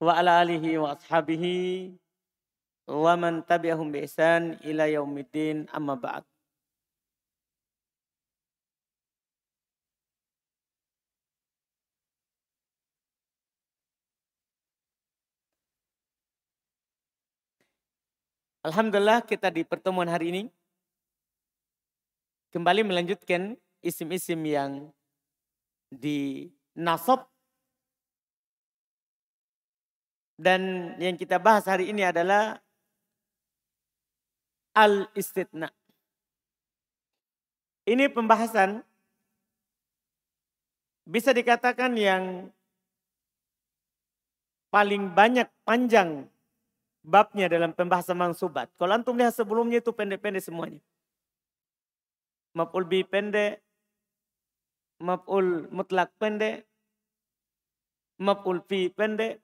wa ala alihi wa ashabihi wa man tabi'ahum bi ihsan ila yaumiddin amma ba'd. Alhamdulillah kita di pertemuan hari ini kembali melanjutkan isim-isim yang di dan yang kita bahas hari ini adalah al-istitna. Ini pembahasan bisa dikatakan yang paling banyak panjang babnya dalam pembahasan mansubat. Kalau antum lihat sebelumnya itu pendek-pendek semuanya. Maf'ul bi pendek, maf'ul mutlak pendek, maf'ul fi pendek,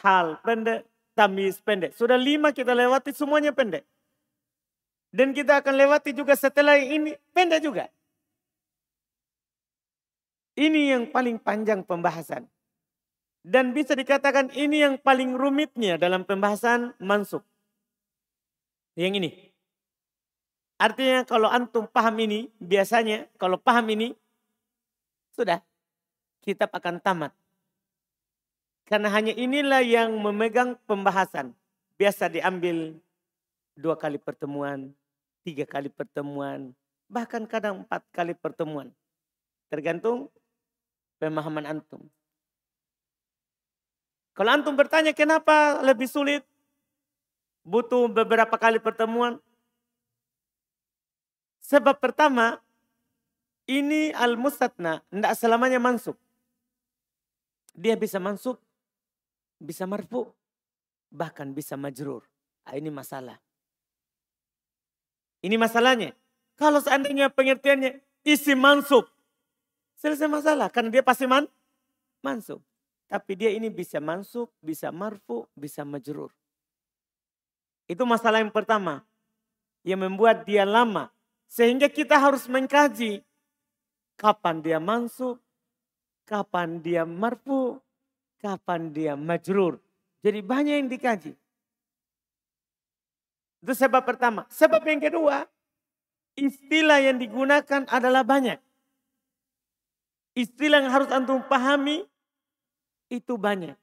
hal pendek, tamis pendek. Sudah lima kita lewati semuanya pendek. Dan kita akan lewati juga setelah ini pendek juga. Ini yang paling panjang pembahasan. Dan bisa dikatakan ini yang paling rumitnya dalam pembahasan mansub. Yang ini. Artinya kalau antum paham ini, biasanya kalau paham ini, sudah. Kitab akan tamat. Karena hanya inilah yang memegang pembahasan. Biasa diambil dua kali pertemuan, tiga kali pertemuan, bahkan kadang empat kali pertemuan. Tergantung pemahaman antum. Kalau antum bertanya kenapa lebih sulit? Butuh beberapa kali pertemuan. Sebab pertama, ini al-mustatna, tidak selamanya mansub. Dia bisa mansub, bisa marfu, bahkan bisa majrur. Nah, ini masalah. Ini masalahnya. Kalau seandainya pengertiannya isi mansub, selesai masalah. Karena dia pasti man, mansub. Tapi dia ini bisa mansub, bisa marfu, bisa majrur. Itu masalah yang pertama. Yang membuat dia lama. Sehingga kita harus mengkaji. Kapan dia mansub, kapan dia marfu, kapan dia majrur. Jadi banyak yang dikaji. Itu sebab pertama. Sebab yang kedua, istilah yang digunakan adalah banyak. Istilah yang harus antum pahami itu banyak.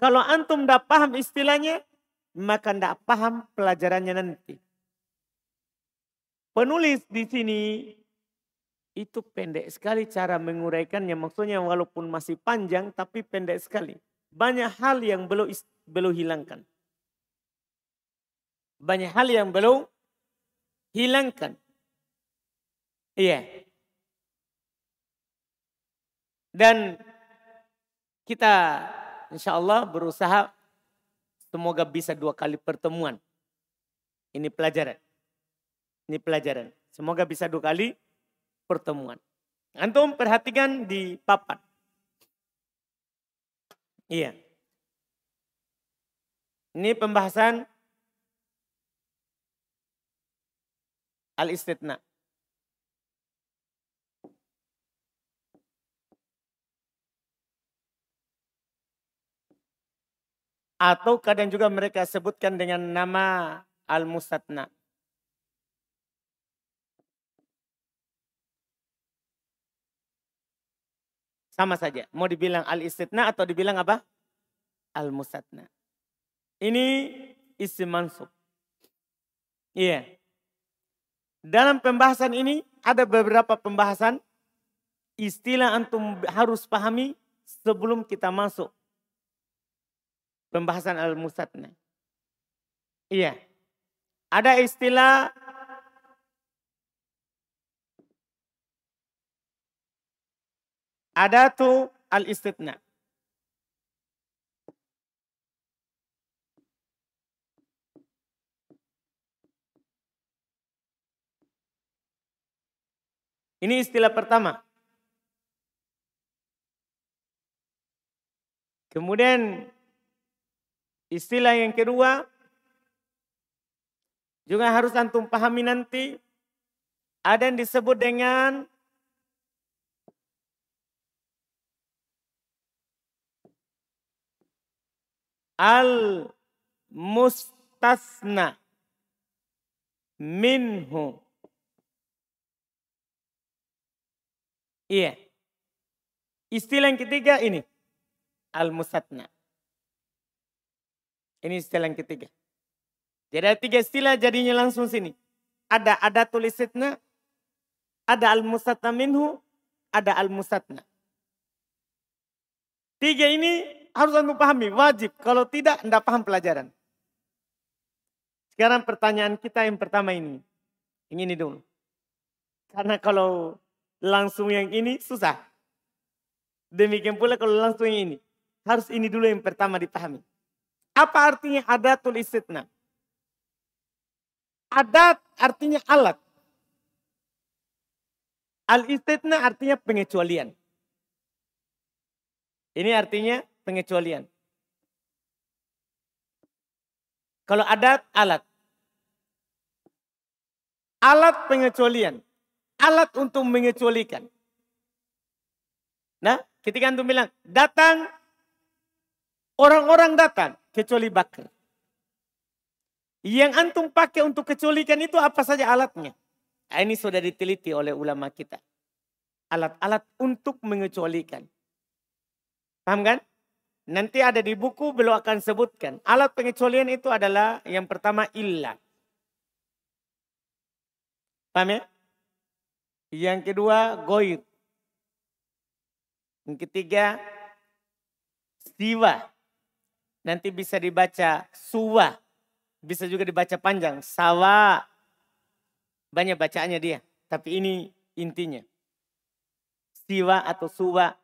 Kalau antum tidak paham istilahnya, maka tidak paham pelajarannya nanti. Penulis di sini itu pendek sekali cara menguraikannya. Maksudnya walaupun masih panjang tapi pendek sekali. Banyak hal yang belum belum hilangkan. Banyak hal yang belum hilangkan. Iya. Dan kita insya Allah berusaha semoga bisa dua kali pertemuan. Ini pelajaran. Ini pelajaran. Semoga bisa dua kali pertemuan. Antum perhatikan di papan. Iya. Ini pembahasan al-istitna. Atau kadang juga mereka sebutkan dengan nama Al-Mustatna. Sama saja. Mau dibilang Al-Istitna atau dibilang apa? Al-Mustatna. Ini isim mansub. Iya. Dalam pembahasan ini ada beberapa pembahasan istilah antum harus pahami sebelum kita masuk pembahasan al-mustatna. Iya. Ada istilah ada tuh al-istitna. Ini istilah pertama. Kemudian Istilah yang kedua juga harus antum pahami nanti ada yang disebut dengan al mustasna minhu. Iya. Istilah yang ketiga ini. Al-musatna. Ini istilah yang ketiga. Jadi ada tiga istilah jadinya langsung sini. Ada ada tulisitna, ada al-musatna minhu, ada al-musatna. Tiga ini harus anda pahami, wajib. Kalau tidak, anda paham pelajaran. Sekarang pertanyaan kita yang pertama ini. Yang ini dulu. Karena kalau langsung yang ini susah. Demikian pula kalau langsung yang ini. Harus ini dulu yang pertama dipahami. Apa artinya adatul istitna? Adat artinya alat. Al-istitna artinya pengecualian. Ini artinya pengecualian. Kalau adat, alat. Alat pengecualian. Alat untuk mengecualikan. Nah, ketika antum bilang, datang, orang-orang datang, kecuali bakar. Yang antum pakai untuk kecualikan itu apa saja alatnya? Nah, ini sudah diteliti oleh ulama kita. Alat-alat untuk mengecualikan. Paham kan? Nanti ada di buku beliau akan sebutkan. Alat pengecualian itu adalah yang pertama illah. Paham ya? Yang kedua goib. Yang ketiga siwa. Nanti bisa dibaca suwa. Bisa juga dibaca panjang. Sawa. Banyak bacaannya dia. Tapi ini intinya. Siwa atau suwa.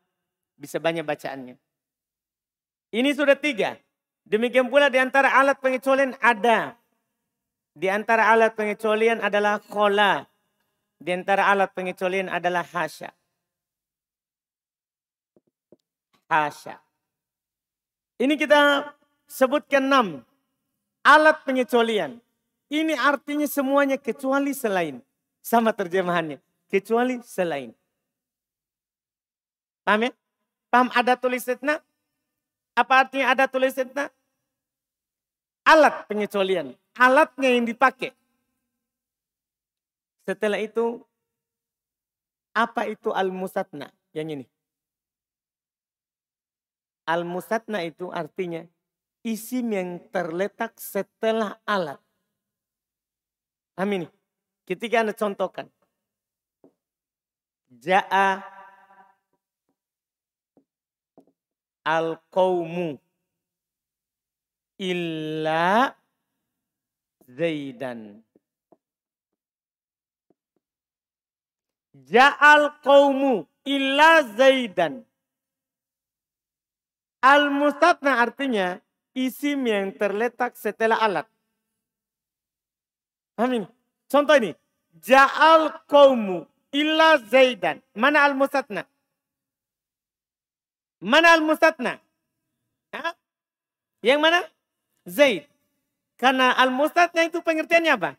Bisa banyak bacaannya. Ini sudah tiga. Demikian pula di antara alat pengecualian ada. Di antara alat pengecualian adalah kola. Di antara alat pengecualian adalah hasya. Hasya. Ini kita sebutkan enam alat pengecualian. Ini artinya semuanya kecuali selain. Sama terjemahannya. Kecuali selain. Paham ya? Paham ada tulisnya? Apa artinya ada tulisnya? Alat pengecualian. Alatnya yang dipakai. Setelah itu, apa itu al-musatna? Yang ini. Al-musatna itu artinya isim yang terletak setelah alat. Amin. Ketika Anda contohkan. Ja'a al-qawmu illa Zaidan. Ja'al qawmu illa Zaidan. Al-mustatna artinya isim yang terletak setelah alat. Amin. Contoh ini. Ja'al qawmu illa Zaidan. Mana al-mustatna? Mana al-mustatna? Yang mana? Zaid. Karena al-mustatna itu pengertiannya apa?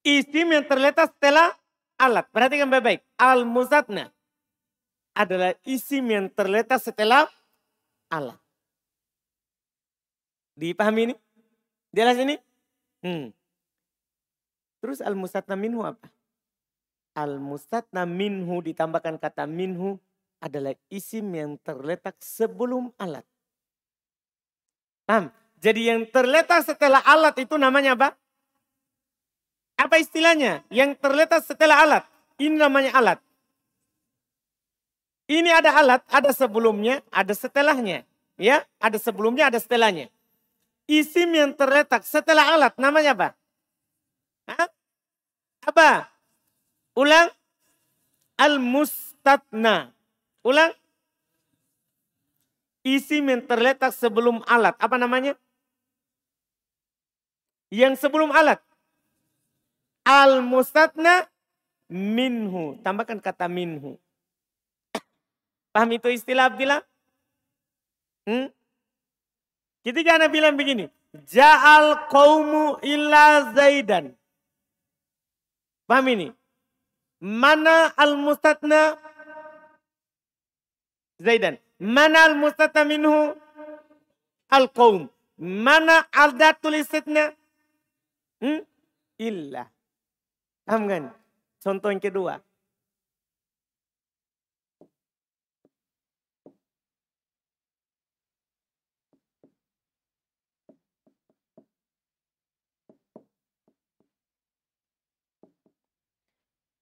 Isim yang terletak setelah alat. Perhatikan baik-baik. Al-mustatna adalah isim yang terletak setelah Allah. Dipahami ini? Jelas ini? Hmm. Terus al-mustatna minhu apa? Al-mustatna minhu ditambahkan kata minhu adalah isim yang terletak sebelum alat. Paham? Jadi yang terletak setelah alat itu namanya apa? Apa istilahnya? Yang terletak setelah alat. Ini namanya alat. Ini ada alat, ada sebelumnya, ada setelahnya. Ya, ada sebelumnya, ada setelahnya. Isim yang terletak setelah alat namanya apa? Hah? Apa? Ulang. Al-mustatna. Ulang. Isim yang terletak sebelum alat. Apa namanya? Yang sebelum alat. Al-mustatna minhu. Tambahkan kata minhu. Paham itu istilah Abdillah? Hmm? Ketika Anda bilang begini. Ja'al qawmu illa zaidan. Paham ini? Mana al-mustatna Zaidan. Mana al-mustatna minhu? al-qaum. Mana ada tulisnya? Hmm? Illa. Paham kan? Contoh yang kedua.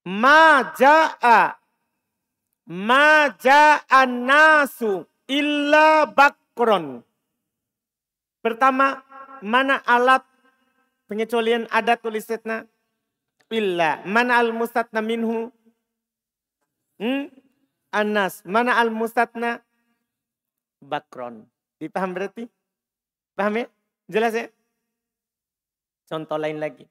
Maja'a. Maja'an nasu illa bakron. Pertama, mana alat pengecualian ada tulisnya? Illa. Mana al mustatna minhu? Hmm? Anas. Mana al mustatna? Bakron. Dipaham berarti? Paham ya? Jelas ya? Contoh lain lagi.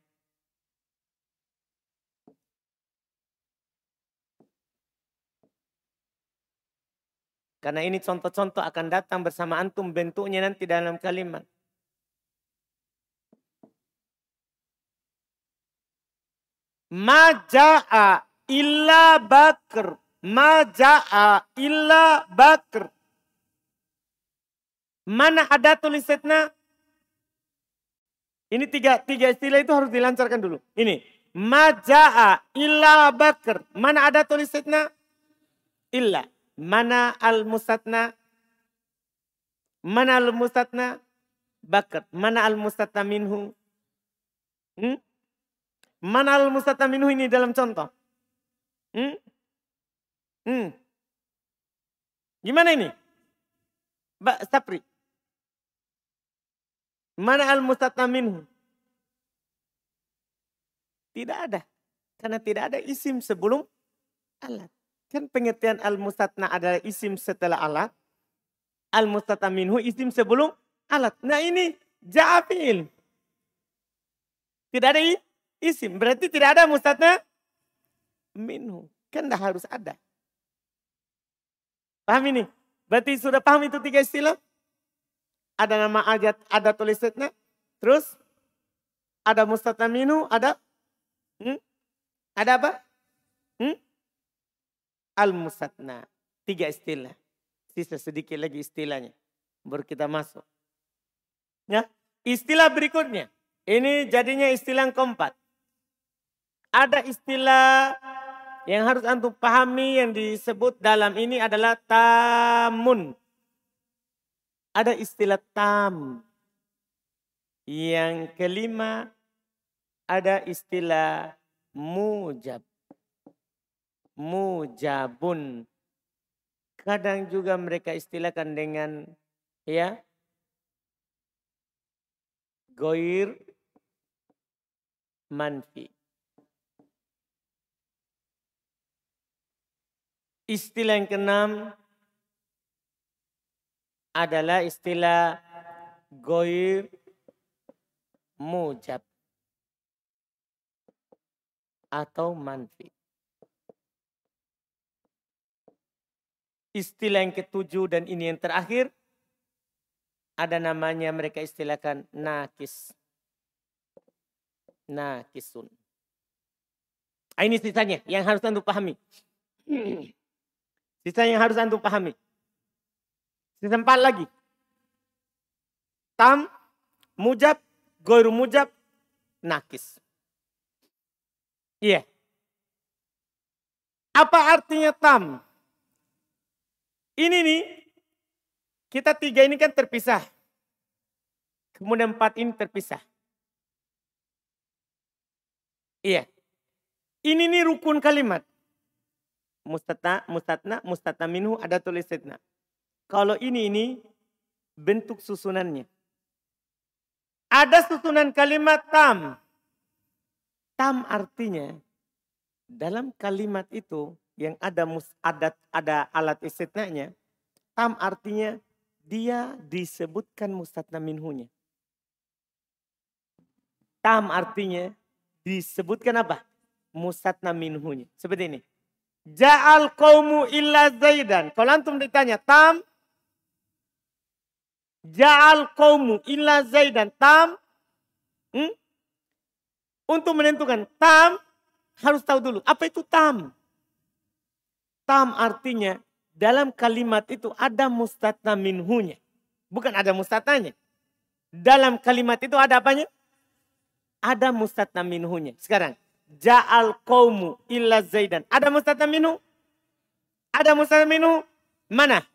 Karena ini contoh-contoh akan datang bersama antum bentuknya nanti dalam kalimat. Maja'a illa bakr. Maja'a illa bakr. Mana ada tulisannya? Ini tiga, tiga istilah itu harus dilancarkan dulu. Ini. Maja'a illa bakr. Mana ada tulisannya? Illa. Mana al-mustatna? Mana al-mustatna? Bakat. Mana al-mustatna minhu? Hmm? Mana al-mustatna minhu ini dalam contoh? Hmm? Hmm. Gimana ini? Mbak Sapri. Mana al-mustatna minhu? Tidak ada. Karena tidak ada isim sebelum alat. Kan pengertian al-mustatna adalah isim setelah alat. Al-mustatna minhu isim sebelum alat. Nah ini ja'afil. Tidak ada isim. Berarti tidak ada mustatna minhu. Kan dah harus ada. Paham ini? Berarti sudah paham itu tiga istilah? Ada nama ajat, ada tulisannya. Terus ada mustatna minhu, ada hmm? ada apa? Al-musatna. Tiga istilah. Sisa sedikit lagi istilahnya. Baru kita masuk. Ya, istilah berikutnya. Ini jadinya istilah yang keempat. Ada istilah yang harus antum pahami yang disebut dalam ini adalah tamun. Ada istilah tam. Yang kelima ada istilah mujab mujabun. Kadang juga mereka istilahkan dengan ya goir manfi. Istilah yang keenam adalah istilah goir mujab atau manfi. Istilah yang ketujuh dan ini yang terakhir. Ada namanya mereka istilahkan nakis. Nakisun. Nah, ini sisanya yang harus anda pahami. Sisa yang harus anda pahami. Sisa empat lagi. Tam, mujab, goiru mujab, nakis. Iya. Yeah. Apa artinya tam? Ini nih, kita tiga ini kan terpisah. Kemudian empat ini terpisah. Iya. Ini nih rukun kalimat. Mustata, mustatna, mustata minhu ada tulisannya. Kalau ini ini bentuk susunannya. Ada susunan kalimat tam. Tam artinya dalam kalimat itu yang ada mus, adat ada alat istitnanya, tam artinya dia disebutkan mustatna minhunya. Tam artinya disebutkan apa? Mustatna minhunya. Seperti ini. Ja'al qawmu illa zaidan. Kalau antum ditanya tam. Ja'al qawmu illa zaidan. Tam. Hmm? Untuk menentukan tam harus tahu dulu apa itu tam. Tam artinya dalam kalimat itu ada mustatna minhunya. Bukan ada mustatanya. Dalam kalimat itu ada apanya? Ada mustatna minhunya. Sekarang, ja'al qawmu illa zaidan. Ada mustatna minhu? Ada mustatna minhu? Mana?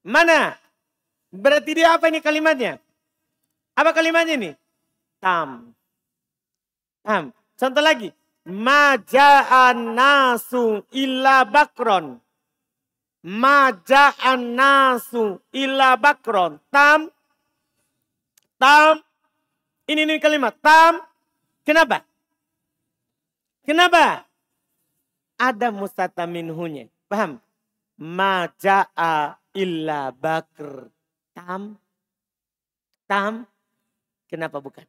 Mana? Berarti dia apa ini kalimatnya? Apa kalimatnya ini? Tam. Tam. Contoh lagi. Maja'an nasu illa bakron. Maja'an nasu illa bakron. Tam. Tam. Ini ini kalimat. Tam. Kenapa? Kenapa? Ada mustata minhunya. Paham? Maja'a illa bakr. Tam. Tam. Kenapa bukan?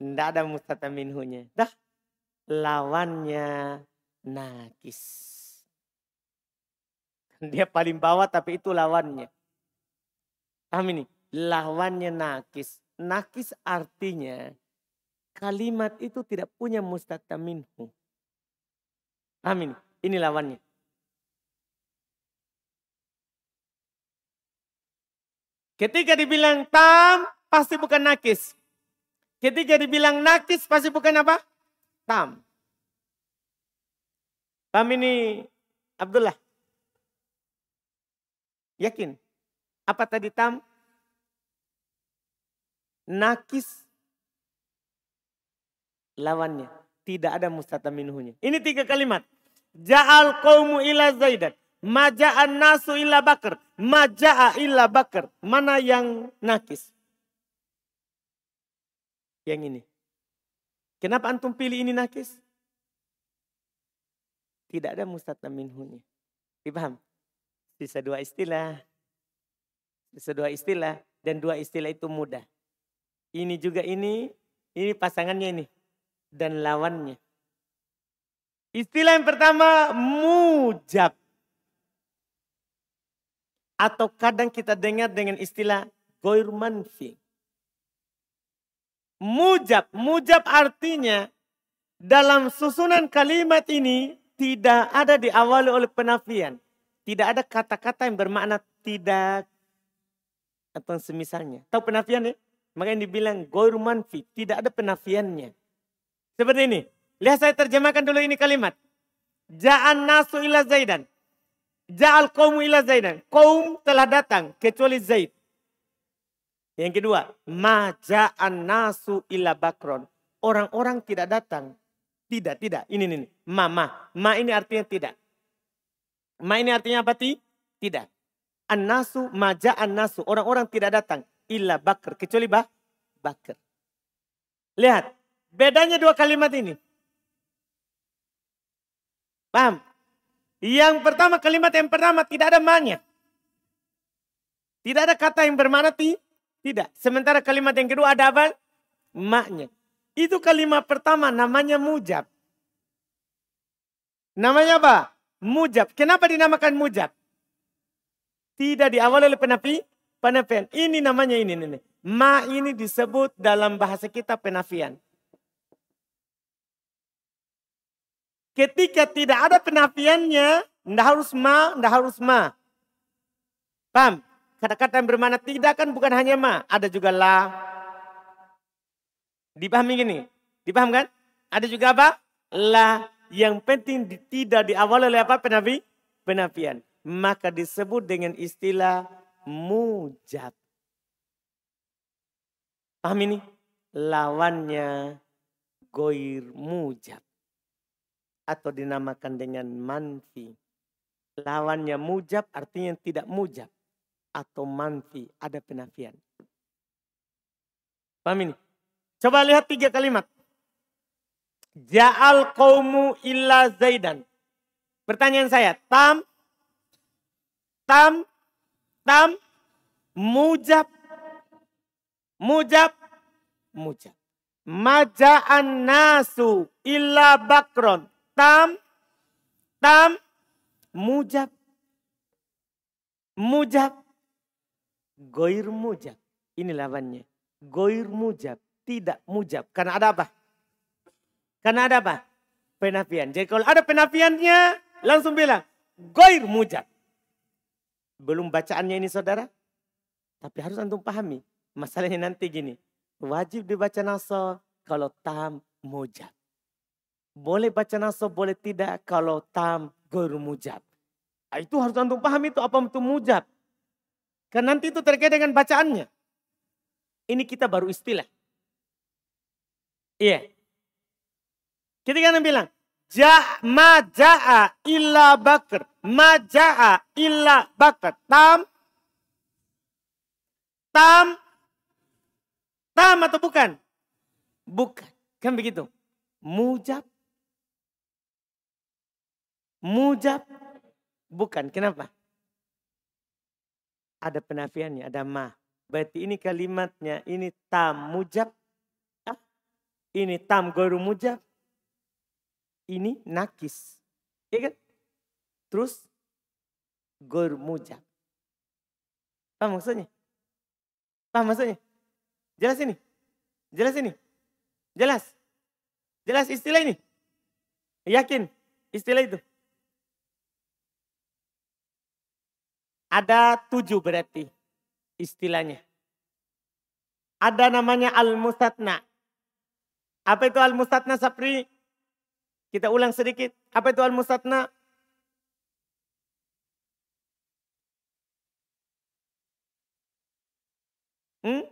Tidak ada mustata minhunya. Dah lawannya nakis. Dia paling bawah tapi itu lawannya. Paham ini? Lawannya nakis. Nakis artinya kalimat itu tidak punya mustata minhu. Paham ini? Ini lawannya. Ketika dibilang tam, pasti bukan nakis. Ketika dibilang nakis, pasti bukan apa? Tam. Paham ini Abdullah? Yakin? Apa tadi tam? Nakis lawannya. Tidak ada mustata minhunya. Ini tiga kalimat. Ja'al qawmu ila zaidat. Maja'an nasu illa bakar. Maja'a illa bakar. Mana yang nakis? Yang ini. Kenapa antum pilih ini nakis? Tidak ada mustata minhunya. Dipaham? Sisa dua istilah. Sisa dua istilah. Dan dua istilah itu mudah. Ini juga ini. Ini pasangannya ini. Dan lawannya. Istilah yang pertama mujab. Atau kadang kita dengar dengan istilah goir manfi. Mujab. Mujab artinya dalam susunan kalimat ini tidak ada diawali oleh penafian. Tidak ada kata-kata yang bermakna tidak atau semisalnya. Tahu penafian ya? Makanya dibilang goir manfi. Tidak ada penafiannya. Seperti ini. Lihat saya terjemahkan dulu ini kalimat. Ja'an nasu ila zaidan. Ja'al qawmu ila zaidan. Kaum telah datang kecuali Zaid. Yang kedua, maja'an nasu illa bakron. Orang-orang tidak datang. Tidak, tidak. Ini, ini. Ma, ma. Ma ini artinya tidak. Ma ini artinya apa? Tidak. An-nasu, maja'an nasu. Orang-orang tidak datang. Illa bakr. Kecuali bah, bakr. Lihat. Bedanya dua kalimat ini. Paham? Yang pertama, kalimat yang pertama tidak ada manya. Tidak ada kata yang bermakna ti, tidak. Sementara kalimat yang kedua ada apa? Maknya. Itu kalimat pertama namanya mujab. Namanya apa? Mujab. Kenapa dinamakan mujab? Tidak diawali oleh penafi, penafian. Ini namanya ini, ini. Ma ini disebut dalam bahasa kita penafian. Ketika tidak ada penafiannya, tidak harus ma, tidak harus ma. Paham? Kata-kata yang bermakna tidak kan bukan hanya ma, ada juga la. Dipahami gini? Dipaham kan? Ada juga apa? La. Yang penting tidak diawali oleh apa? Penafi? Penafian. Maka disebut dengan istilah mujab. Paham ini? Lawannya goir mujab. Atau dinamakan dengan manfi. Lawannya mujab artinya tidak mujab atau manfi, ada penafian. Paham ini? Coba lihat tiga kalimat. Ja'al qawmu illa zaidan. Pertanyaan saya, tam, tam, tam, mujab, mujab, mujab. Maja'an nasu illa bakron. Tam, tam, mujab, mujab, Goir mujab. Ini lawannya. Goir mujab. Tidak mujab. Karena ada apa? Karena ada apa? Penafian. Jadi kalau ada penafiannya langsung bilang. Goir mujab. Belum bacaannya ini saudara? Tapi harus antum pahami. Masalahnya nanti gini. Wajib dibaca naso kalau tam mujab. Boleh baca naso, boleh tidak kalau tam guru mujab. Nah, itu harus antum pahami itu apa itu mujab. Karena nanti itu terkait dengan bacaannya. Ini kita baru istilah. Iya. Kita kan bilang, Ja, ma ja'a illa bakr. Ma ja'a illa bakr. Tam. Tam. Tam atau bukan? Bukan. Kan begitu. Mujab. Mujab. Bukan. Kenapa? Ada penafiannya, ada ma. Berarti ini kalimatnya, ini tam mujab. Ini tam goru mujab ini nakis. Ya kan? Terus gur mujab. Paham maksudnya? Paham maksudnya? Jelas ini? Jelas ini? Jelas? Jelas istilah ini? Yakin istilah itu? Ada tujuh berarti istilahnya. Ada namanya al-mustatna. Apa itu al-mustatna Sapri? Kita ulang sedikit. Apa itu al-musatna? Hmm?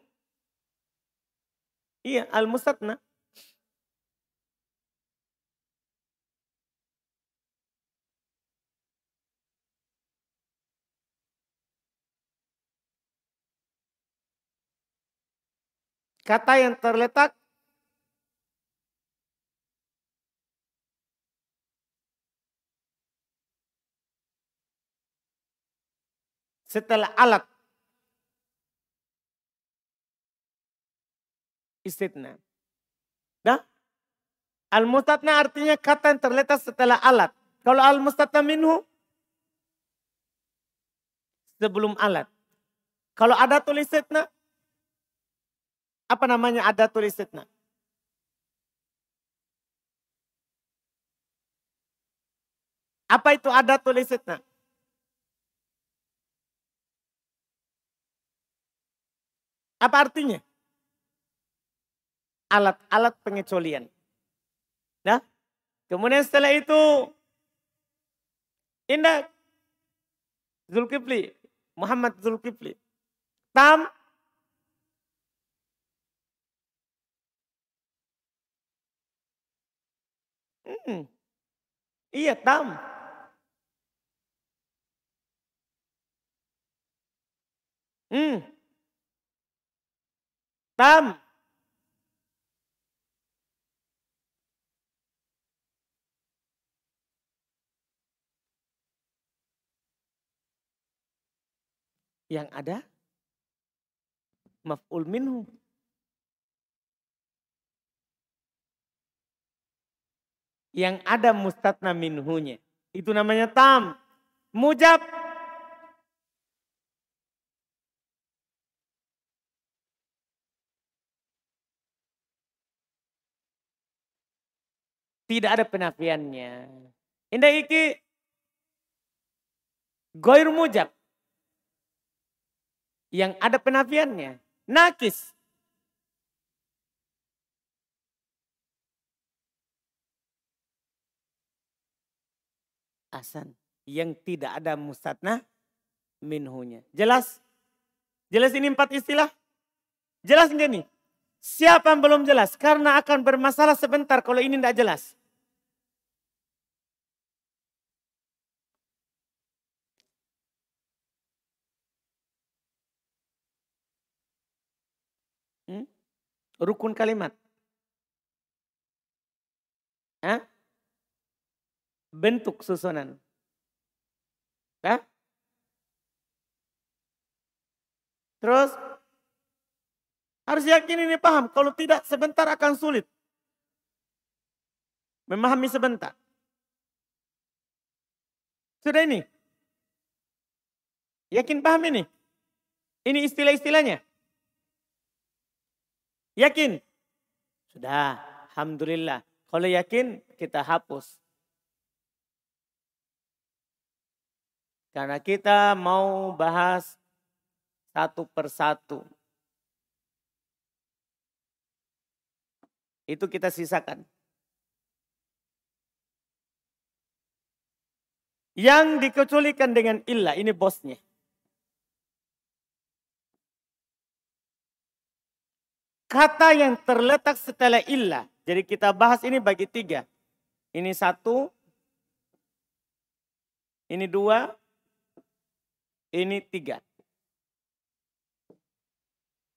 Iya, al-musatna. Kata yang terletak setelah alat istitna. Nah, al-mustatna artinya kata yang terletak setelah alat. Kalau al-mustatna minhu sebelum alat. Kalau ada tulisitna, apa namanya ada tulisitna? Apa itu ada tulisitna? Apa artinya? Alat-alat pengecualian. Nah, kemudian setelah itu Indah Zulkifli, Muhammad Zulkifli. Tam Hmm. Iya, tam. Hmm. Tam. Yang ada maf'ul minhu. Yang ada mustatna minhunya. Itu namanya tam. Mujab Tidak ada penafiannya. Indah iki goir mujab. Yang ada penafiannya. Nakis. Asan. Yang tidak ada mustatna minhunya. Jelas? Jelas ini empat istilah? Jelas enggak nih? Siapa yang belum jelas? Karena akan bermasalah sebentar kalau ini tidak jelas. Rukun kalimat. Hah? Bentuk susunan. Hah? Terus harus yakin ini paham. Kalau tidak sebentar akan sulit. Memahami sebentar. Sudah ini. Yakin paham ini? Ini istilah-istilahnya. Yakin? Sudah, Alhamdulillah. Kalau yakin, kita hapus. Karena kita mau bahas satu persatu. Itu kita sisakan. Yang dikecualikan dengan ilah, ini bosnya. Kata yang terletak setelah ilah. Jadi kita bahas ini bagi tiga. Ini satu, ini dua, ini tiga.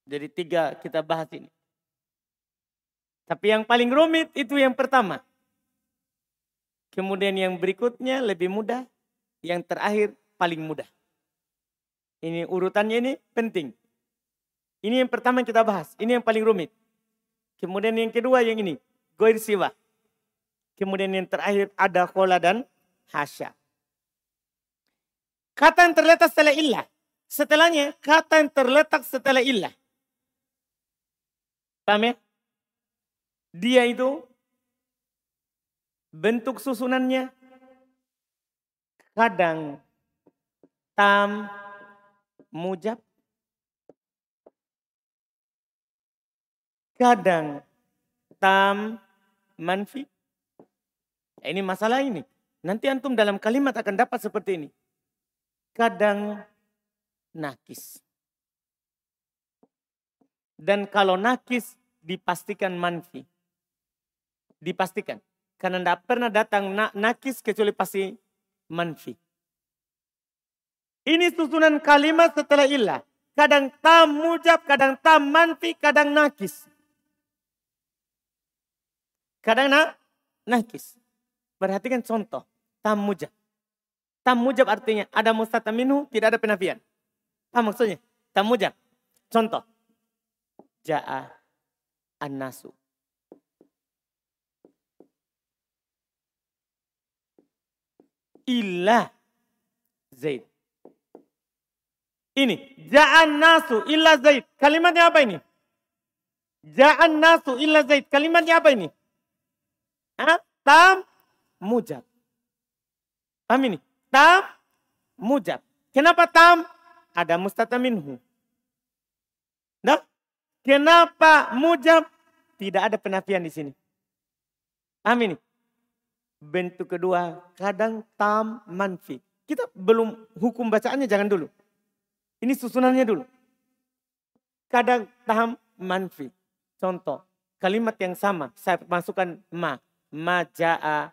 Jadi tiga kita bahas ini. Tapi yang paling rumit itu yang pertama. Kemudian yang berikutnya lebih mudah. Yang terakhir paling mudah. Ini urutannya ini penting. Ini yang pertama kita bahas. Ini yang paling rumit. Kemudian yang kedua yang ini. Goir siwa. Kemudian yang terakhir ada kola dan hasya. Kata yang terletak setelah illah. Setelahnya kata yang terletak setelah illah. Paham ya? Dia itu bentuk susunannya kadang tam mujab kadang tam manfi ini masalah ini nanti antum dalam kalimat akan dapat seperti ini kadang nakis dan kalau nakis dipastikan manfi dipastikan. Karena tidak pernah datang nakis kecuali pasti manfi. Ini susunan kalimat setelah ilah. Kadang tam mujab, kadang tam manfi, kadang nakis. Kadang na, nakis. Perhatikan contoh. Tam mujab. Tam artinya ada mustataminu, tidak ada penafian. Apa maksudnya? Tam. Contoh. Ja'a an-nasu. illa Zaid. Ini ja'an nasu illa Zaid. Kalimatnya apa ini? Ja'an nasu illa Zaid. Kalimatnya apa ini? Hah? Tam mujab. Paham ini? Tam mujab. Kenapa tam? Ada mustataminhu. Nah, kenapa mujab? Tidak ada penafian di sini. Paham ini? Bentuk kedua, kadang tam manfi. Kita belum hukum bacaannya jangan dulu. Ini susunannya dulu. Kadang tam manfi. Contoh, kalimat yang sama. Saya masukkan ma. Ma ja'a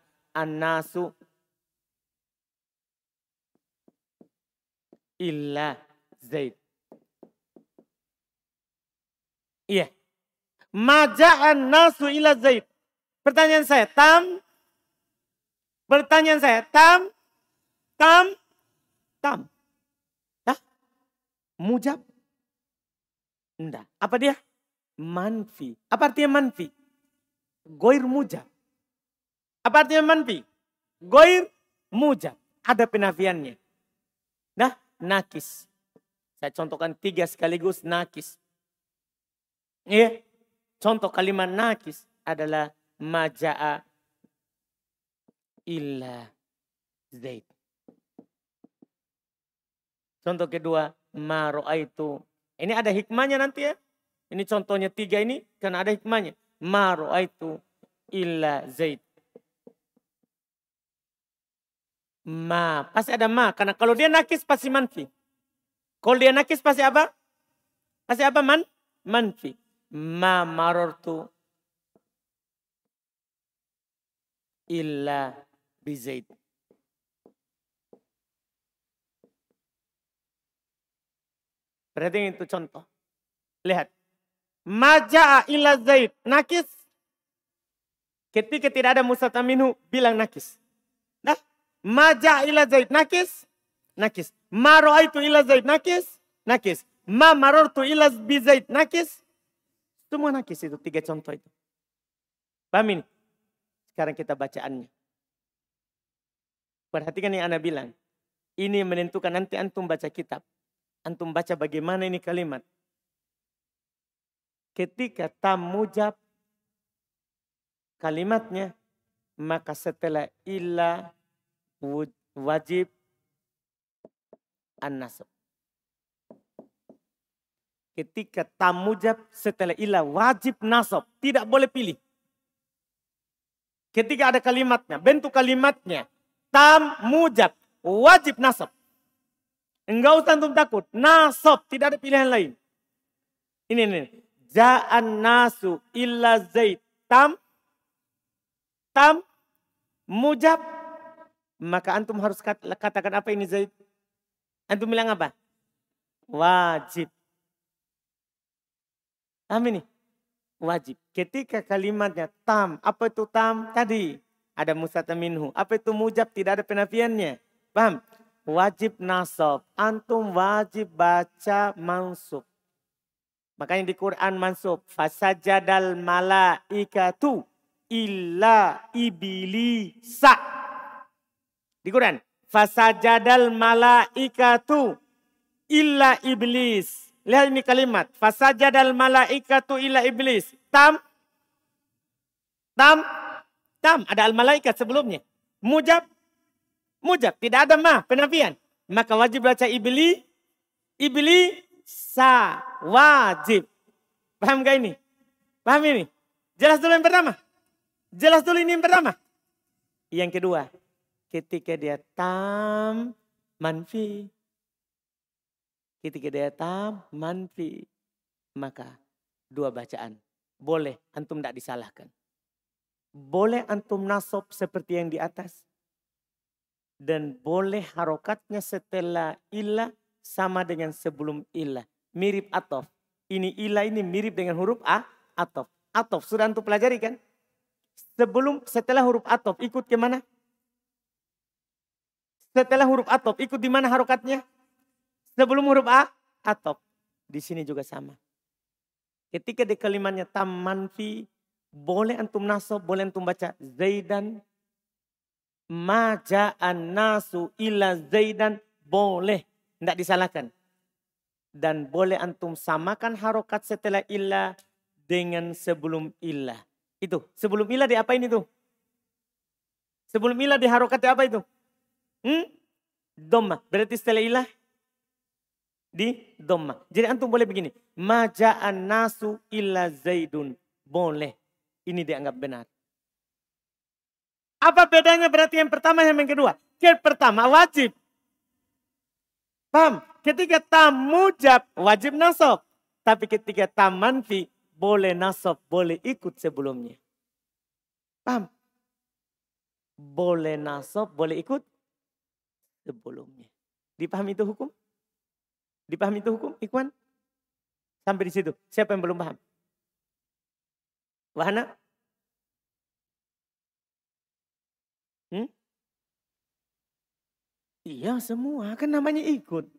illa Zaid. Iya. Ma ja'an nasu illa Zaid. Pertanyaan saya, tam Pertanyaan saya, tam, tam, tam. Dah? Mujab? Enggak. Apa dia? Manfi. Apa artinya manfi? Goir mujab. Apa artinya manfi? Goir mujab. Ada penafiannya. Nakis. Saya contohkan tiga sekaligus nakis. Iya. Contoh kalimat nakis adalah maja'a illa Zaid. Contoh kedua, itu. Ini ada hikmahnya nanti ya. Ini contohnya tiga ini karena ada hikmahnya. Maro itu illa Zaid. Ma, pasti ada ma. Karena kalau dia nakis pasti manfi. Kalau dia nakis pasti apa? Pasti apa man? Manfi. Ma marortu illa bizaid. Berarti itu contoh. Lihat. Maja'a ila zaid. Nakis. Ketika tidak ada musataminu bilang nakis. Maja'a ila zaid. Nakis. Nakis. Ma itu ila zaid. Nakis. Nakis. Ma marortu ila bizaid. Nakis. Semua nakis itu. Tiga contoh itu. Paham ini? Sekarang kita bacaannya. Perhatikan yang Anda bilang. Ini menentukan nanti antum baca kitab. Antum baca bagaimana ini kalimat. Ketika tam mujab kalimatnya, maka setelah illa wajib an-nasab. Ketika tam mujab setelah ilah wajib nasab. Tidak boleh pilih. Ketika ada kalimatnya, bentuk kalimatnya. Tam mujab, wajib nasab. Enggak usah antum takut. Nasab, tidak ada pilihan lain. Ini, ini. Ja'an nasu illa zaid. Tam, tam, mujab. Maka antum harus katakan apa ini zaid. Antum bilang apa? Wajib. Paham ini? Wajib. Ketika kalimatnya tam. Apa itu tam? Tadi ada musata minhu. Apa itu mujab? Tidak ada penafiannya. Paham? Wajib nasab. Antum wajib baca mansub. Makanya di Quran mansub. Fasajadal malaikatu illa ibilisa. Di Quran. Fasajadal malaikatu illa iblis. Lihat ini kalimat. Fasajadal malaikatu illa iblis. Tam. Tam. Tam. Ada al malaikat sebelumnya. Mujab. Mujab. Tidak ada ma. Penafian. Maka wajib baca ibli. Ibli. Sa. Wajib. Paham gak ini? Paham ini? Jelas dulu yang pertama. Jelas dulu ini yang pertama. Yang kedua. Ketika dia tam manfi. Ketika dia tam manfi. Maka dua bacaan. Boleh antum tidak disalahkan. Boleh antum nasob seperti yang di atas. Dan boleh harokatnya setelah ilah sama dengan sebelum ilah. Mirip atof. Ini ilah ini mirip dengan huruf A, atof. Atof, sudah antum pelajari kan? Sebelum, setelah huruf atof, ikut ke mana? Setelah huruf atof, ikut di mana harokatnya? Sebelum huruf A, atop. Di sini juga sama. Ketika di kalimatnya tam manfi, boleh antum nasab, boleh antum baca Zaidan. Maja'an nasu illa Zaidan, boleh. Tidak disalahkan. Dan boleh antum samakan harokat setelah illa dengan sebelum illa. Itu, sebelum illa di apa ini tuh? Sebelum illa di harokat apa itu? Hmm? Doma. Berarti setelah ilah di doma. Jadi antum boleh begini. Maja'an nasu illa zaidun. Boleh. Ini dianggap benar. Apa bedanya berarti yang pertama yang kedua? Yang pertama wajib. Paham? Ketika tam mujab wajib nasab. Tapi ketika tam manfi boleh nasab, boleh ikut sebelumnya. Paham? Boleh nasab, boleh ikut sebelumnya. Dipahami itu hukum? Dipahami itu hukum, Ikhwan? Sampai di situ. Siapa yang belum paham? Wahana? Hmm? Iya semua, kan namanya ikut.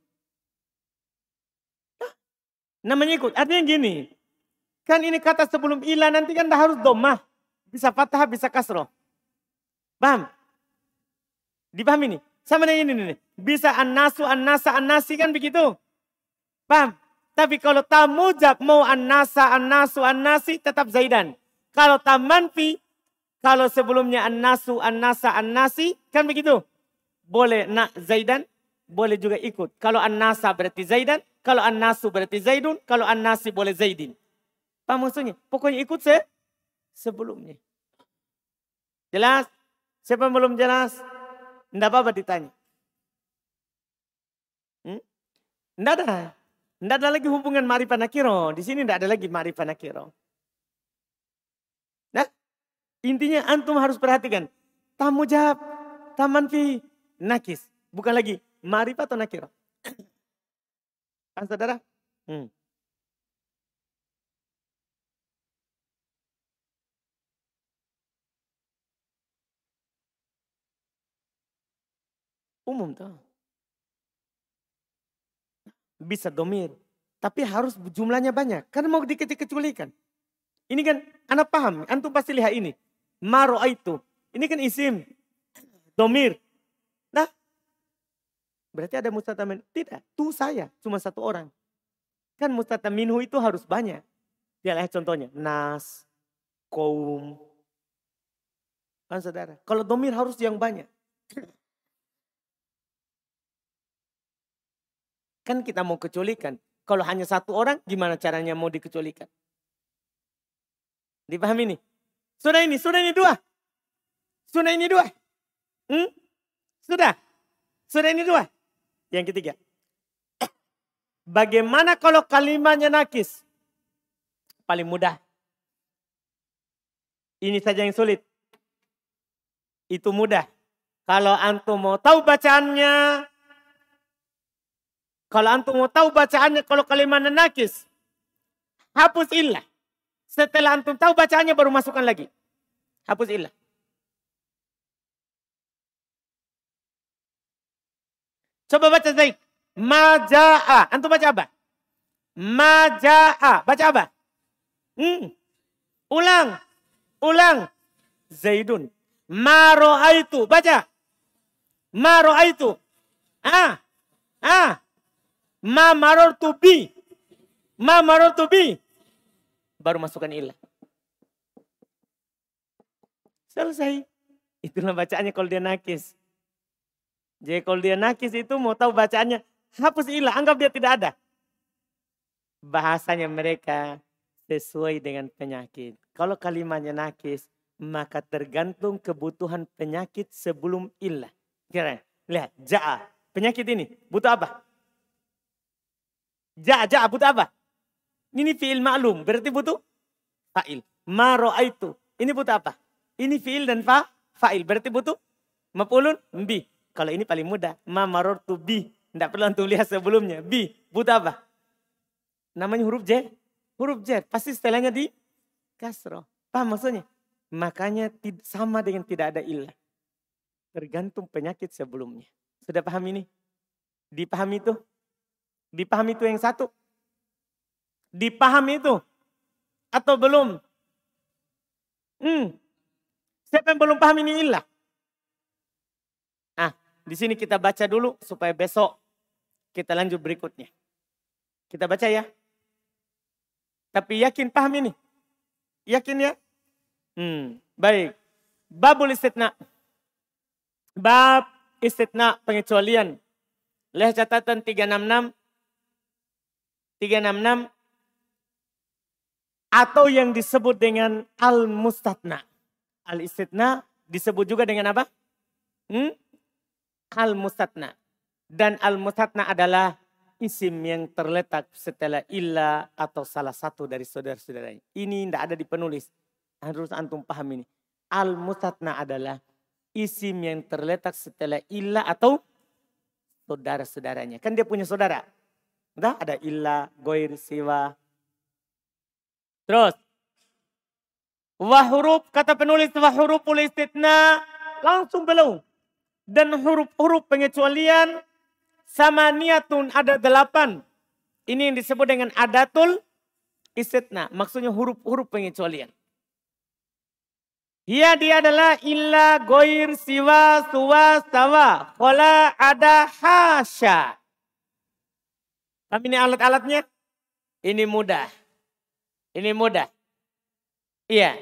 Nah, namanya ikut, artinya gini. Kan ini kata sebelum ilah nanti kan harus domah. Bisa fathah, bisa kasroh. Paham? Dipahami nih? Sama dengan ini nih. Bisa an-nasu, an-nasi kan begitu. Paham? Tapi kalau tamujab mau an-nasa, an-nasi tetap zaidan. Kalau tamanfi, kalau sebelumnya an-nasu, an-nasi, kan begitu. Boleh nak zaidan, boleh juga ikut. Kalau an-nasa berarti zaidan, kalau an-nasu berarti zaidun, kalau an-nasi boleh zaidin. Paham maksudnya? Pokoknya ikut se sebelumnya. Jelas? Siapa belum jelas? Tidak apa-apa ditanya. Hmm? Ada. Tidak ada lagi hubungan marifah nakiro. Di sini tidak ada lagi marifah nakiro. Nah, intinya antum harus perhatikan. Tamu jawab, taman fi, nakis. Bukan lagi marifah atau nakiro. Kan saudara? Hmm. Umum tuh bisa domir. Tapi harus jumlahnya banyak. Karena mau dikecil-kecilkan. Ini kan anak paham. Antum pasti lihat ini. Maro itu. Ini kan isim. Domir. Nah. Berarti ada mustatamin. Tidak. Tuh saya. Cuma satu orang. Kan mustataminhu itu harus banyak. Ya lihat contohnya. Nas. Kaum. Kan saudara. Kalau domir harus yang banyak. Kan kita mau kecualikan. Kalau hanya satu orang, gimana caranya mau dikecualikan? Dipahami nih? Sudah ini, sudah ini dua. Sudah ini dua. Hmm? Sudah. Sudah ini dua. Yang ketiga. Bagaimana kalau kalimatnya nakis? Paling mudah. Ini saja yang sulit. Itu mudah. Kalau antum mau tahu bacaannya, kalau antum mau tahu bacaannya, kalau kalimatnya nakis, hapus illah. Setelah antum tahu bacaannya baru masukkan lagi. Hapus illah. Coba baca Zaid. Maja'a. Antum baca apa? Maja'a. Baca apa? Hmm. Ulang. Ulang. Zaidun. Ma ro'aitu. Baca. Ma ro'aitu. Ah. Ah. Ma marortu bi. Ma marortu bi baru masukkan ilah. Selesai. Itulah bacaannya kalau dia nakis. Jadi kalau dia nakis itu mau tahu bacaannya, hapus ilah, anggap dia tidak ada. Bahasanya mereka sesuai dengan penyakit. Kalau kalimatnya nakis, maka tergantung kebutuhan penyakit sebelum ilah. Kira, lihat, ja'a. Penyakit ini butuh apa? Ja'a, ja'a butuh apa? Ini fi'il maklum, berarti butuh fa'il. Ma itu. Ini butuh apa? Ini fi'il dan fa, fa'il. Berarti butuh maf'ulun bi. Kalau ini paling mudah. Ma marortu bi. Tidak perlu untuk lihat sebelumnya. Bi. Butuh apa? Namanya huruf J. Huruf J. Pasti setelahnya di kasro. Paham maksudnya? Makanya sama dengan tidak ada ilah. Tergantung penyakit sebelumnya. Sudah paham ini? Dipahami itu? Dipahami itu yang satu? Dipahami itu? Atau belum? Hmm. Siapa yang belum paham ini ilah? Ah, di sini kita baca dulu supaya besok kita lanjut berikutnya. Kita baca ya. Tapi yakin paham ini? Yakin ya? Hmm, baik. Babul istitna. Bab istitna pengecualian. Lihat catatan 366. 366 atau yang disebut dengan al-mustatna. Al-istitna disebut juga dengan apa? Hmm? Al-mustatna. Dan al-mustatna adalah isim yang terletak setelah illa atau salah satu dari saudara-saudaranya. Ini tidak ada di penulis. Harus antum paham ini. Al-mustatna adalah isim yang terletak setelah illa atau saudara-saudaranya. Kan dia punya saudara. Entah ada illa, goir, siwa, Terus. Wah huruf, kata penulis wah huruf istitna langsung belum. Dan huruf-huruf pengecualian sama niatun ada delapan. Ini yang disebut dengan adatul istitna. Maksudnya huruf-huruf pengecualian. Ia dia adalah illa, goir, siwa, suwa, sawa. Kola, ada, hasya. Tapi ini alat-alatnya? Ini mudah. Ini mudah. Iya.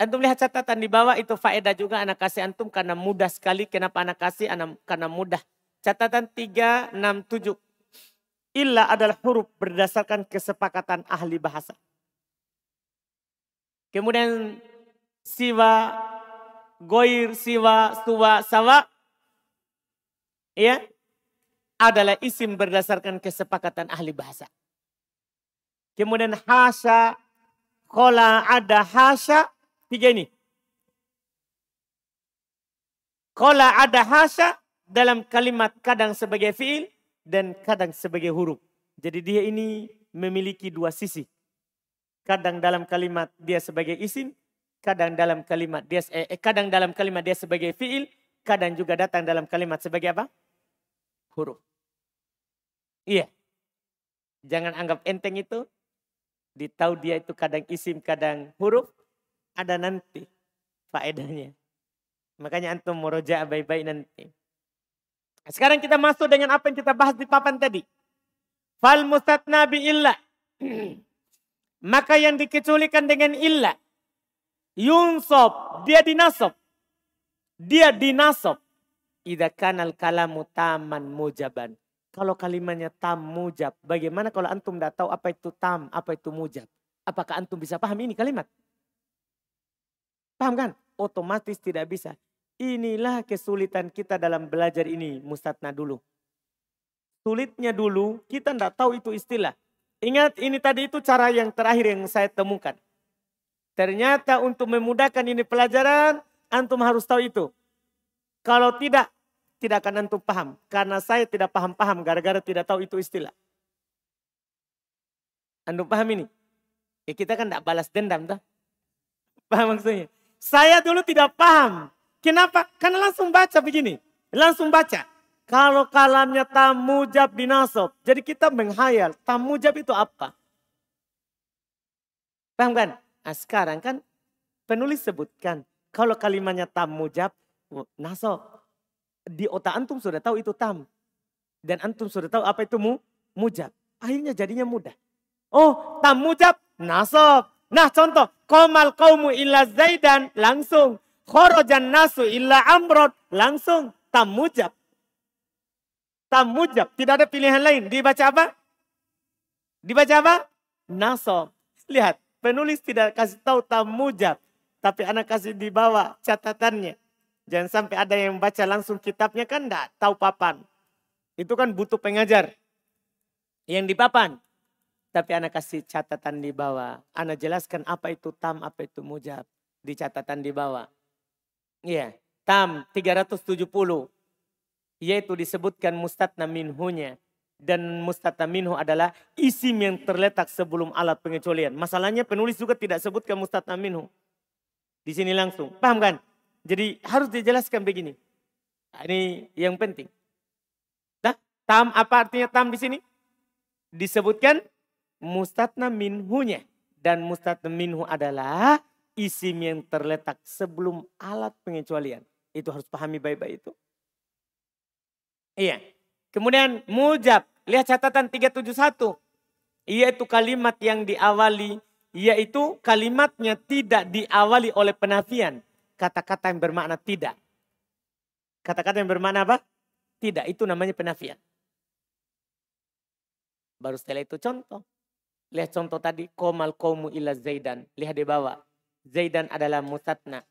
Antum lihat catatan di bawah itu faedah juga anak kasih antum karena mudah sekali. Kenapa anak kasih? Karena mudah. Catatan 367. Illa adalah huruf berdasarkan kesepakatan ahli bahasa. Kemudian siwa, goir, siwa, suwa, sawa. Ya, adalah isim berdasarkan kesepakatan ahli bahasa. Kemudian hasya, kola ada hasya, tiga ini. Kola ada hasya dalam kalimat kadang sebagai fiil dan kadang sebagai huruf. Jadi dia ini memiliki dua sisi. Kadang dalam kalimat dia sebagai isim, kadang dalam kalimat dia eh kadang dalam kalimat dia sebagai fiil, kadang juga datang dalam kalimat sebagai apa? Huruf. Iya. Jangan anggap enteng itu Ditahu dia itu kadang isim, kadang huruf. Ada nanti faedahnya. Makanya antum muroja baik-baik nanti. Sekarang kita masuk dengan apa yang kita bahas di papan tadi. Fal mustatna bi illa. Maka yang dikecualikan dengan illa. Yunsob. Dia dinasob. Dia dinasob. Ida kanal kalamu taman mujaban. Kalau kalimatnya tam mujab, bagaimana kalau antum tidak tahu apa itu tam, apa itu mujab? Apakah antum bisa paham ini kalimat? Paham kan? Otomatis tidak bisa. Inilah kesulitan kita dalam belajar ini, Mustatna dulu. Sulitnya dulu, kita tidak tahu itu istilah. Ingat ini tadi itu cara yang terakhir yang saya temukan. Ternyata untuk memudahkan ini pelajaran, antum harus tahu itu. Kalau tidak, tidak akan antum paham. Karena saya tidak paham-paham gara-gara tidak tahu itu istilah. Antum paham ini? Ya kita kan tidak balas dendam. Tuh. Paham maksudnya? Saya dulu tidak paham. Kenapa? Karena langsung baca begini. Langsung baca. Kalau kalamnya tamujab binasob. Jadi kita menghayal. Tamujab itu apa? Paham kan? Nah, sekarang kan penulis sebutkan. Kalau kalimatnya tamujab, nasob di otak antum sudah tahu itu tam. Dan antum sudah tahu apa itu mu, mujab. Akhirnya jadinya mudah. Oh, tam mujab, nasab. Nah contoh, komal kaumu illa zaidan, langsung. Khorojan nasu illa amrod, langsung. Tam mujab. Tam mujab, tidak ada pilihan lain. Dibaca apa? Dibaca apa? Nasab. Lihat, penulis tidak kasih tahu tam mujab. Tapi anak kasih di bawah catatannya. Jangan sampai ada yang baca langsung kitabnya kan enggak tahu papan. Itu kan butuh pengajar. Yang di papan. Tapi anak kasih catatan di bawah. Anak jelaskan apa itu tam, apa itu mujab. Di catatan di bawah. Iya. Tam 370. Yaitu disebutkan mustatna minhunya. Dan mustatna minhu adalah isim yang terletak sebelum alat pengecualian. Masalahnya penulis juga tidak sebutkan mustatna minhu. Di sini langsung. Paham kan? Jadi harus dijelaskan begini. Nah, ini yang penting. Nah, tam apa artinya tam di sini? Disebutkan mustatna minhunya. Dan mustatna minhu adalah isim yang terletak sebelum alat pengecualian. Itu harus pahami baik-baik itu. Iya. Kemudian mujab. Lihat catatan 371. Yaitu kalimat yang diawali. Yaitu kalimatnya tidak diawali oleh penafian kata-kata yang bermakna tidak. Kata-kata yang bermakna apa? Tidak, itu namanya penafian. Baru setelah itu contoh. Lihat contoh tadi, komal komu ila zaidan. Lihat di bawah. Zaidan adalah musatna.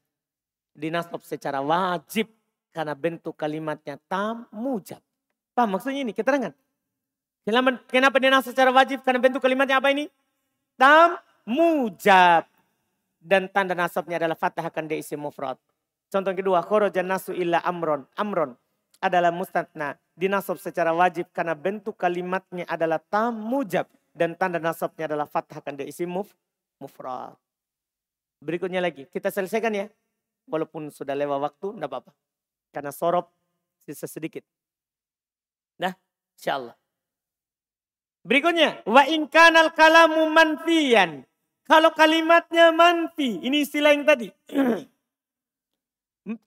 Dinasab secara wajib. Karena bentuk kalimatnya tam mujab. Paham maksudnya ini? Keterangan. Kenapa, kenapa dinasab secara wajib? Karena bentuk kalimatnya apa ini? Tam mujab dan tanda nasabnya adalah fathah akan diisi mufrad. Contoh kedua, khorojan nasu illa amron. Amron adalah mustatna. Dinasab secara wajib karena bentuk kalimatnya adalah tam mujab. Dan tanda nasabnya adalah fathah akan diisi muf, mufrad. Berikutnya lagi, kita selesaikan ya. Walaupun sudah lewat waktu, tidak apa-apa. Karena sorop sisa sedikit. Nah, insya Allah. Berikutnya, wa inkanal kalamu manfiyan kalau kalimatnya manfi, ini istilah yang tadi.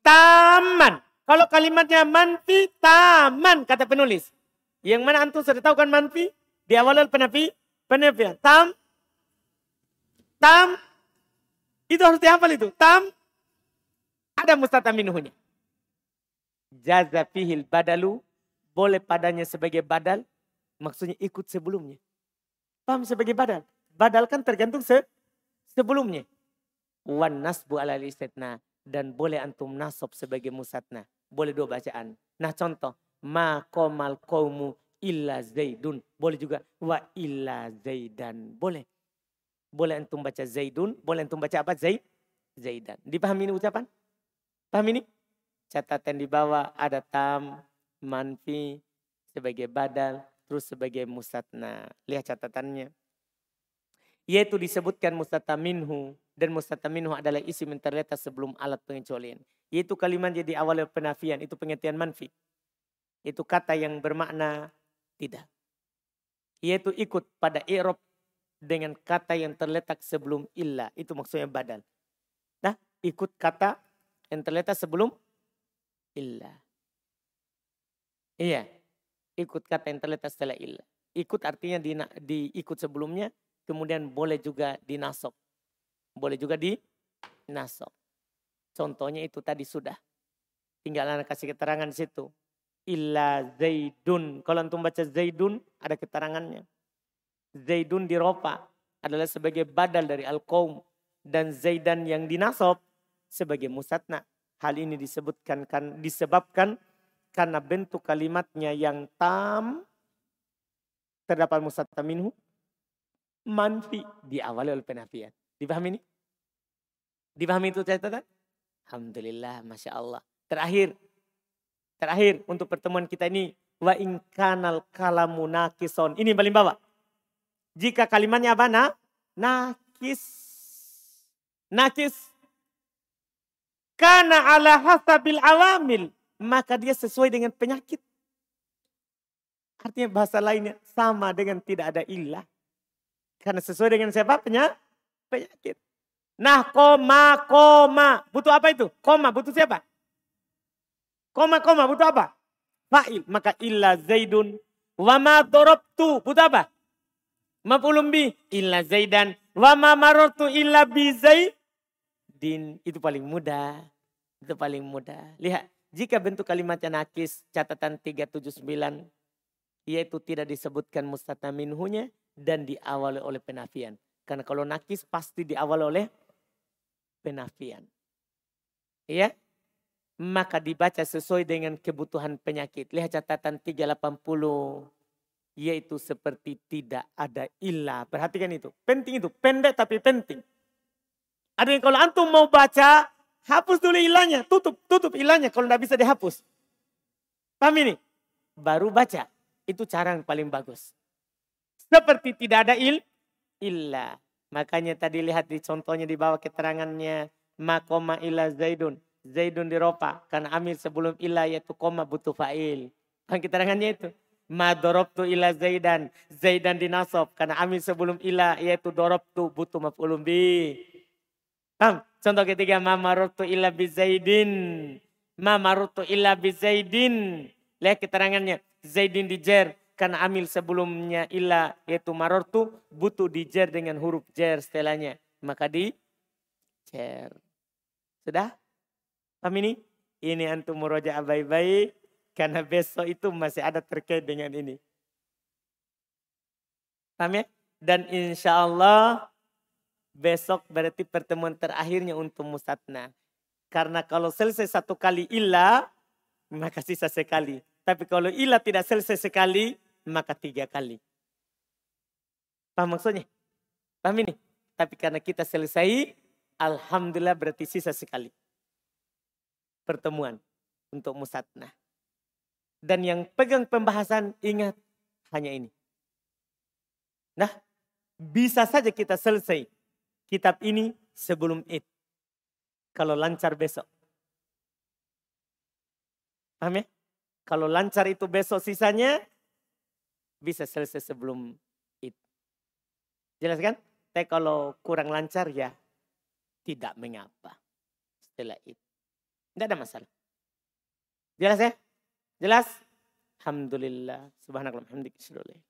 taman. Kalau kalimatnya manfi, taman kata penulis. Yang mana antum sudah tahu kan manfi? Di awal penafi, penafian. Tam, tam, itu harus dihafal itu. Tam, ada mustataminuhnya. Jaza fihil badalu, boleh padanya sebagai badal, maksudnya ikut sebelumnya. Paham sebagai badal? Badal kan tergantung se sebelumnya. Wan nasbu ala istitna. Dan boleh antum nasab sebagai musatna. Boleh dua bacaan. Nah contoh. Ma komal kaumu illa zaidun. Boleh juga wa illa zaidan. Boleh. Boleh antum baca zaidun. Boleh antum baca apa? Zaid. Zaidan. Dipahami ini ucapan? Paham ini? Catatan di bawah ada tam, manfi, sebagai badal, terus sebagai musatna. Lihat catatannya. Yaitu disebutkan mustataminhu. Dan mustataminhu adalah isim yang terletak sebelum alat pengecualian. Yaitu kalimat jadi awal penafian. Itu pengertian manfi. Itu kata yang bermakna tidak. Yaitu ikut pada i'rob dengan kata yang terletak sebelum illa. Itu maksudnya badal. Nah, ikut kata yang terletak sebelum illa. Iya, ikut kata yang terletak setelah illa. Ikut artinya di, di ikut sebelumnya, kemudian boleh juga dinasok. Boleh juga dinasok. Contohnya itu tadi sudah. Tinggal anak kasih keterangan di situ. illa Zaidun. Kalau antum baca Zaidun ada keterangannya. Zaidun di ropa adalah sebagai badal dari al-qaum dan Zaidan yang dinasob sebagai musatna. Hal ini disebutkan kan disebabkan karena bentuk kalimatnya yang tam terdapat musatna minhu manfi diawali oleh penafian. Dipahami ini? Dipahami itu catatan? Alhamdulillah, Masya Allah. Terakhir, terakhir untuk pertemuan kita ini. Wa ingkanal kalamu nakison. Ini paling bawah. Jika kalimatnya apa? Nah, nakis. Nakis. Karena ala hasabil awamil. Maka dia sesuai dengan penyakit. Artinya bahasa lainnya sama dengan tidak ada ilah. Karena sesuai dengan siapa? Penyakit. Nah koma, koma. Butuh apa itu? Koma, butuh siapa? Koma, koma, butuh apa? Fa'il. Maka illa zaidun. Wama dorobtu. Butuh apa? Maf'ulun bi illa zaidan wa ma marartu illa bi zaidin. Itu paling mudah. Itu paling mudah. Lihat, jika bentuk kalimatnya nakis catatan 379 yaitu tidak disebutkan mustata minhunya dan diawali oleh penafian. Karena kalau nakis pasti diawali oleh penafian. Ya, maka dibaca sesuai dengan kebutuhan penyakit. Lihat catatan 380 yaitu seperti tidak ada ilah. Perhatikan itu. Penting itu. Pendek tapi penting. Ada yang kalau antum mau baca, hapus dulu ilahnya. Tutup, tutup ilahnya kalau tidak bisa dihapus. Paham ini? Baru baca. Itu cara yang paling bagus. Seperti tidak ada il, ilah. Makanya tadi lihat di contohnya di bawah keterangannya. Makoma ilah zaidun. Zaidun diropa. Karena amil sebelum ilah yaitu koma butuh fa'il. Kan keterangannya itu. Ma dorobtu ila Zaidan. Zaidan dinasob. Karena amin sebelum ila yaitu dorobtu butuh maf'ulun bi. Paham? Contoh ketiga. Ma marubtu ila bi Zaidin. Ma marubtu ila bi Zaidin. Lihat keterangannya. Zaidin dijer. Karena amil sebelumnya ila yaitu marortu butuh dijer dengan huruf jer setelahnya. Maka di jer. Sudah? Paham ini? Ini antum muroja baik-baik karena besok itu masih ada terkait dengan ini. Paham ya? Dan insya Allah besok berarti pertemuan terakhirnya untuk musatna. Karena kalau selesai satu kali ilah, maka sisa sekali. Tapi kalau ilah tidak selesai sekali, maka tiga kali. Paham maksudnya? Paham ini? Tapi karena kita selesai, Alhamdulillah berarti sisa sekali. Pertemuan untuk musatna. Dan yang pegang pembahasan ingat hanya ini. Nah, bisa saja kita selesai kitab ini sebelum Id. Kalau lancar besok. Paham ya? Kalau lancar itu besok sisanya bisa selesai sebelum Id. Jelas kan? Tapi kalau kurang lancar ya tidak mengapa. Setelah Id. Tidak ada masalah. Jelas ya? Jelas? Alhamdulillah. Subhanallah. Alhamdulillah.